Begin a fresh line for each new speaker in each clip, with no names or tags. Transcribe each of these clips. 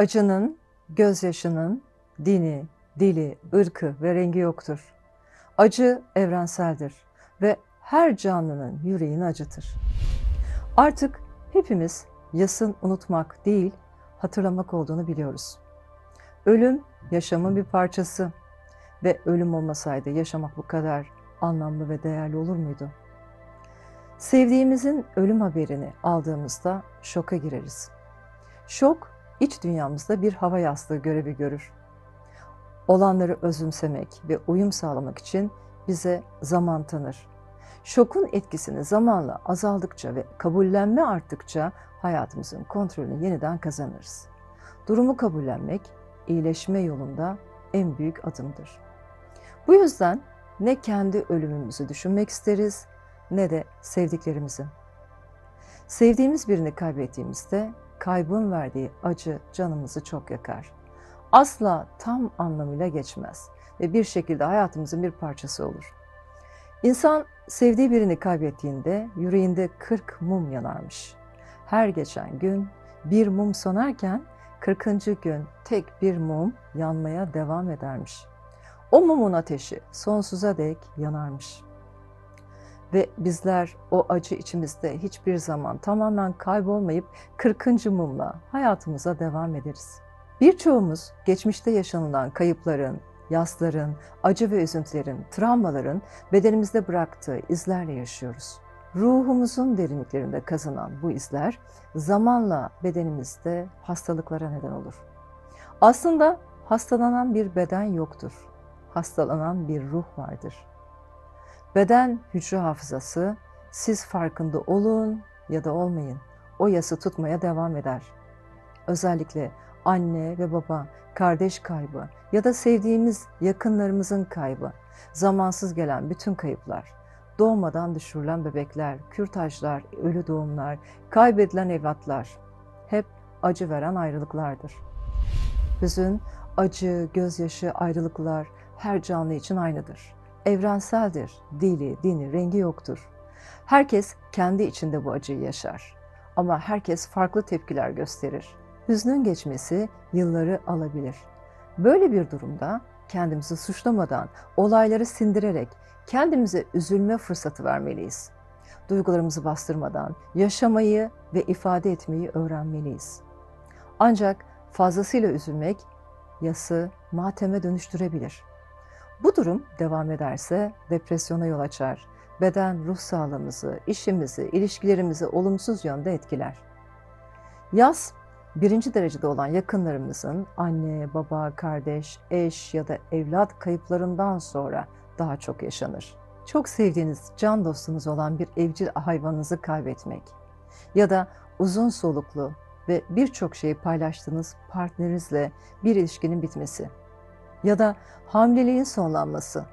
Acının, gözyaşının dini, dili, ırkı ve rengi yoktur. Acı evrenseldir ve her canlının yüreğini acıtır. Artık hepimiz yasın unutmak değil, hatırlamak olduğunu biliyoruz. Ölüm yaşamın bir parçası ve ölüm olmasaydı yaşamak bu kadar anlamlı ve değerli olur muydu? Sevdiğimizin ölüm haberini aldığımızda şoka gireriz. Şok iç dünyamızda bir hava yastığı görevi görür. Olanları özümsemek ve uyum sağlamak için bize zaman tanır. Şokun etkisini zamanla azaldıkça ve kabullenme arttıkça hayatımızın kontrolünü yeniden kazanırız. Durumu kabullenmek iyileşme yolunda en büyük adımdır. Bu yüzden ne kendi ölümümüzü düşünmek isteriz ne de sevdiklerimizin. Sevdiğimiz birini kaybettiğimizde kaybın verdiği acı canımızı çok yakar. Asla tam anlamıyla geçmez ve bir şekilde hayatımızın bir parçası olur. İnsan sevdiği birini kaybettiğinde yüreğinde 40 mum yanarmış. Her geçen gün bir mum sönarken 40. gün tek bir mum yanmaya devam edermiş. O mumun ateşi sonsuza dek yanarmış. Ve bizler o acı içimizde hiçbir zaman tamamen kaybolmayıp 40. mumla hayatımıza devam ederiz. Birçoğumuz geçmişte yaşanılan kayıpların, yasların, acı ve üzüntülerin, travmaların bedenimizde bıraktığı izlerle yaşıyoruz. Ruhumuzun derinliklerinde kazanan bu izler zamanla bedenimizde hastalıklara neden olur. Aslında hastalanan bir beden yoktur. Hastalanan bir ruh vardır. Beden hücre hafızası, siz farkında olun ya da olmayın. O yası tutmaya devam eder. Özellikle anne ve baba, kardeş kaybı ya da sevdiğimiz yakınlarımızın kaybı, zamansız gelen bütün kayıplar, doğmadan düşürülen bebekler, kürtajlar, ölü doğumlar, kaybedilen evlatlar hep acı veren ayrılıklardır. Hüzün, acı, gözyaşı, ayrılıklar her canlı için aynıdır. Evrenseldir. Dili, dini, rengi yoktur. Herkes kendi içinde bu acıyı yaşar. Ama herkes farklı tepkiler gösterir. Hüznün geçmesi yılları alabilir. Böyle bir durumda kendimizi suçlamadan, olayları sindirerek kendimize üzülme fırsatı vermeliyiz. Duygularımızı bastırmadan yaşamayı ve ifade etmeyi öğrenmeliyiz. Ancak fazlasıyla üzülmek yası mateme dönüştürebilir. Bu durum devam ederse depresyona yol açar. Beden ruh sağlığımızı, işimizi, ilişkilerimizi olumsuz yönde etkiler. Yaz birinci derecede olan yakınlarımızın anne, baba, kardeş, eş ya da evlat kayıplarından sonra daha çok yaşanır. Çok sevdiğiniz can dostunuz olan bir evcil hayvanınızı kaybetmek ya da uzun soluklu ve birçok şeyi paylaştığınız partnerinizle bir ilişkinin bitmesi ya da hamileliğin sonlanması,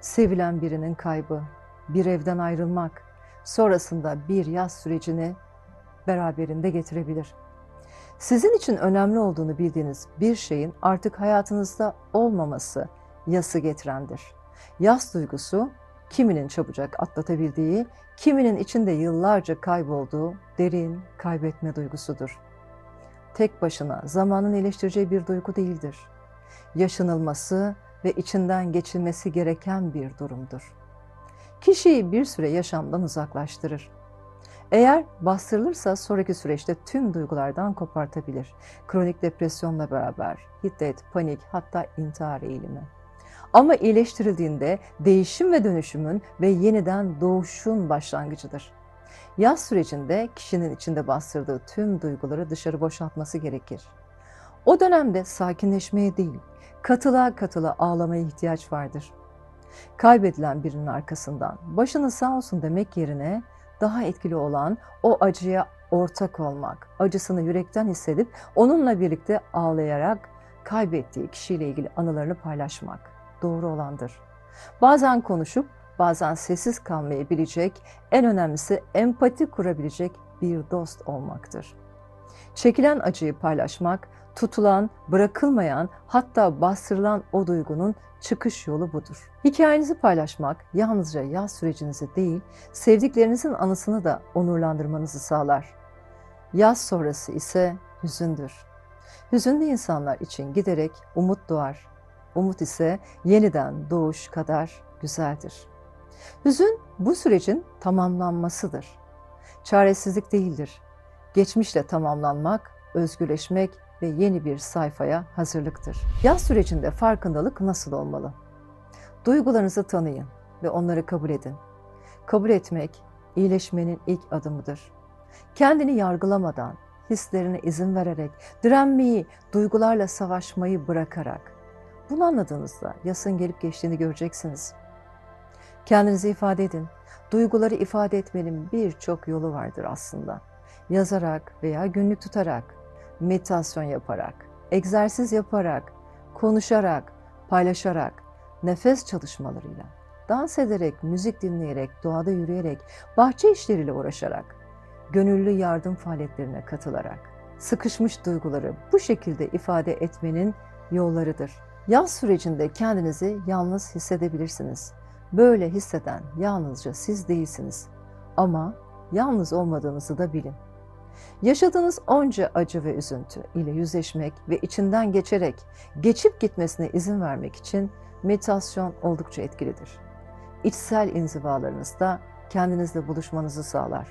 sevilen birinin kaybı, bir evden ayrılmak, sonrasında bir yaz sürecini beraberinde getirebilir. Sizin için önemli olduğunu bildiğiniz bir şeyin artık hayatınızda olmaması yası getirendir. Yas duygusu kiminin çabucak atlatabildiği, kiminin içinde yıllarca kaybolduğu derin kaybetme duygusudur. Tek başına zamanın iyileştireceği bir duygu değildir. Yaşanılması ve içinden geçilmesi gereken bir durumdur. Kişiyi bir süre yaşamdan uzaklaştırır. Eğer bastırılırsa sonraki süreçte tüm duygulardan kopartabilir. Kronik depresyonla beraber hiddet, panik hatta intihar eğilimi. Ama iyileştirildiğinde değişim ve dönüşümün ve yeniden doğuşun başlangıcıdır. Yaz sürecinde kişinin içinde bastırdığı tüm duyguları dışarı boşaltması gerekir. O dönemde sakinleşmeye değil, katıla katıla ağlamaya ihtiyaç vardır. Kaybedilen birinin arkasından başını sağ olsun demek yerine daha etkili olan o acıya ortak olmak, acısını yürekten hissedip onunla birlikte ağlayarak kaybettiği kişiyle ilgili anılarını paylaşmak doğru olandır. Bazen konuşup bazen sessiz kalmayı bilecek, en önemlisi empati kurabilecek bir dost olmaktır. Çekilen acıyı paylaşmak, tutulan, bırakılmayan, hatta bastırılan o duygunun çıkış yolu budur. Hikayenizi paylaşmak yalnızca yaz sürecinizi değil, sevdiklerinizin anısını da onurlandırmanızı sağlar. Yaz sonrası ise hüzündür. Hüzünlü insanlar için giderek umut doğar. Umut ise yeniden doğuş kadar güzeldir. Hüzün bu sürecin tamamlanmasıdır. Çaresizlik değildir. Geçmişle tamamlanmak, özgürleşmek ve yeni bir sayfaya hazırlıktır. Yaz sürecinde farkındalık nasıl olmalı? Duygularınızı tanıyın ve onları kabul edin. Kabul etmek iyileşmenin ilk adımıdır. Kendini yargılamadan, hislerine izin vererek, direnmeyi, duygularla savaşmayı bırakarak. Bunu anladığınızda yasın gelip geçtiğini göreceksiniz. Kendinizi ifade edin. Duyguları ifade etmenin birçok yolu vardır aslında. Yazarak veya günlük tutarak, meditasyon yaparak, egzersiz yaparak, konuşarak, paylaşarak, nefes çalışmalarıyla, dans ederek, müzik dinleyerek, doğada yürüyerek, bahçe işleriyle uğraşarak, gönüllü yardım faaliyetlerine katılarak, sıkışmış duyguları bu şekilde ifade etmenin yollarıdır. Yaz sürecinde kendinizi yalnız hissedebilirsiniz. Böyle hisseden yalnızca siz değilsiniz. Ama yalnız olmadığınızı da bilin. Yaşadığınız onca acı ve üzüntü ile yüzleşmek ve içinden geçerek geçip gitmesine izin vermek için meditasyon oldukça etkilidir. İçsel inzivalarınızda kendinizle buluşmanızı sağlar.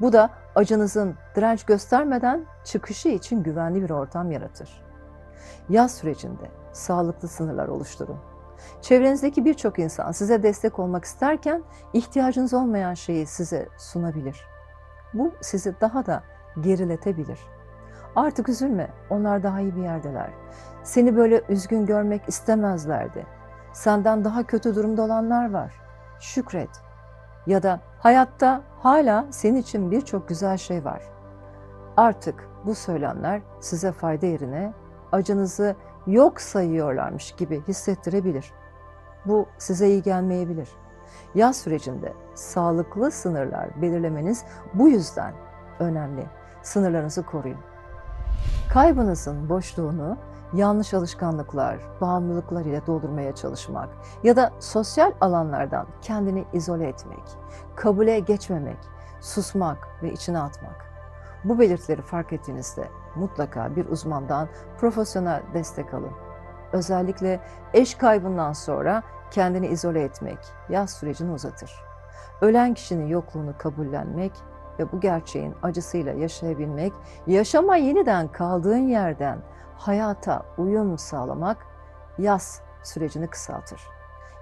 Bu da acınızın direnç göstermeden çıkışı için güvenli bir ortam yaratır. Yaz sürecinde sağlıklı sınırlar oluşturun. Çevrenizdeki birçok insan size destek olmak isterken ihtiyacınız olmayan şeyi size sunabilir. Bu sizi daha da geriletebilir. Artık üzülme, onlar daha iyi bir yerdeler. Seni böyle üzgün görmek istemezlerdi. Senden daha kötü durumda olanlar var. Şükret. Ya da hayatta hala senin için birçok güzel şey var. Artık bu söylemler size fayda yerine acınızı yok sayıyorlarmış gibi hissettirebilir. Bu size iyi gelmeyebilir. Yaz sürecinde sağlıklı sınırlar belirlemeniz bu yüzden önemli. Sınırlarınızı koruyun. Kaybınızın boşluğunu yanlış alışkanlıklar, bağımlılıklar ile doldurmaya çalışmak ya da sosyal alanlardan kendini izole etmek, kabule geçmemek, susmak ve içine atmak. Bu belirtileri fark ettiğinizde mutlaka bir uzmandan profesyonel destek alın. Özellikle eş kaybından sonra kendini izole etmek yaz sürecini uzatır. Ölen kişinin yokluğunu kabullenmek ve bu gerçeğin acısıyla yaşayabilmek, yaşama yeniden kaldığın yerden hayata uyum sağlamak yaz sürecini kısaltır.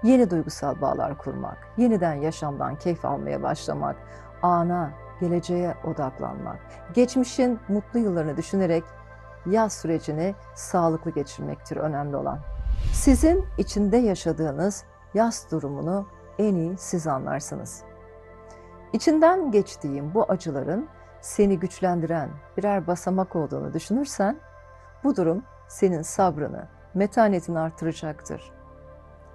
Yeni duygusal bağlar kurmak, yeniden yaşamdan keyif almaya başlamak, ana, geleceğe odaklanmak, geçmişin mutlu yıllarını düşünerek yaz sürecini sağlıklı geçirmektir önemli olan. Sizin içinde yaşadığınız yaz durumunu en iyi siz anlarsınız. İçinden geçtiğim bu acıların seni güçlendiren birer basamak olduğunu düşünürsen, bu durum senin sabrını, metanetini artıracaktır.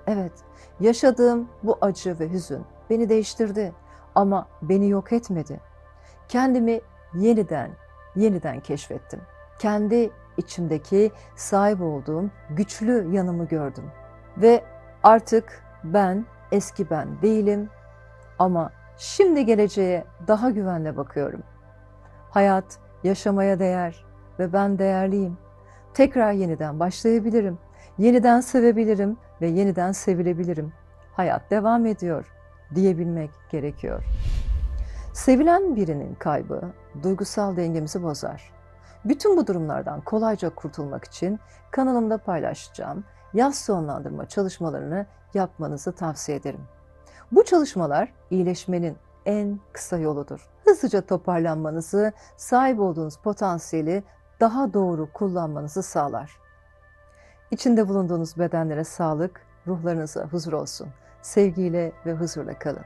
Evet, yaşadığım bu acı ve hüzün beni değiştirdi ama beni yok etmedi. Kendimi yeniden, yeniden keşfettim. Kendi içimdeki sahip olduğum güçlü yanımı gördüm. Ve artık ben eski ben değilim ama şimdi geleceğe daha güvenle bakıyorum. Hayat yaşamaya değer ve ben değerliyim. Tekrar yeniden başlayabilirim. Yeniden sevebilirim ve yeniden sevilebilirim. Hayat devam ediyor diyebilmek gerekiyor. Sevilen birinin kaybı duygusal dengemizi bozar. Bütün bu durumlardan kolayca kurtulmak için kanalımda paylaşacağım yaz sonlandırma çalışmalarını yapmanızı tavsiye ederim. Bu çalışmalar iyileşmenin en kısa yoludur. Hızlıca toparlanmanızı, sahip olduğunuz potansiyeli daha doğru kullanmanızı sağlar. İçinde bulunduğunuz bedenlere sağlık, ruhlarınıza huzur olsun. Sevgiyle ve huzurla kalın.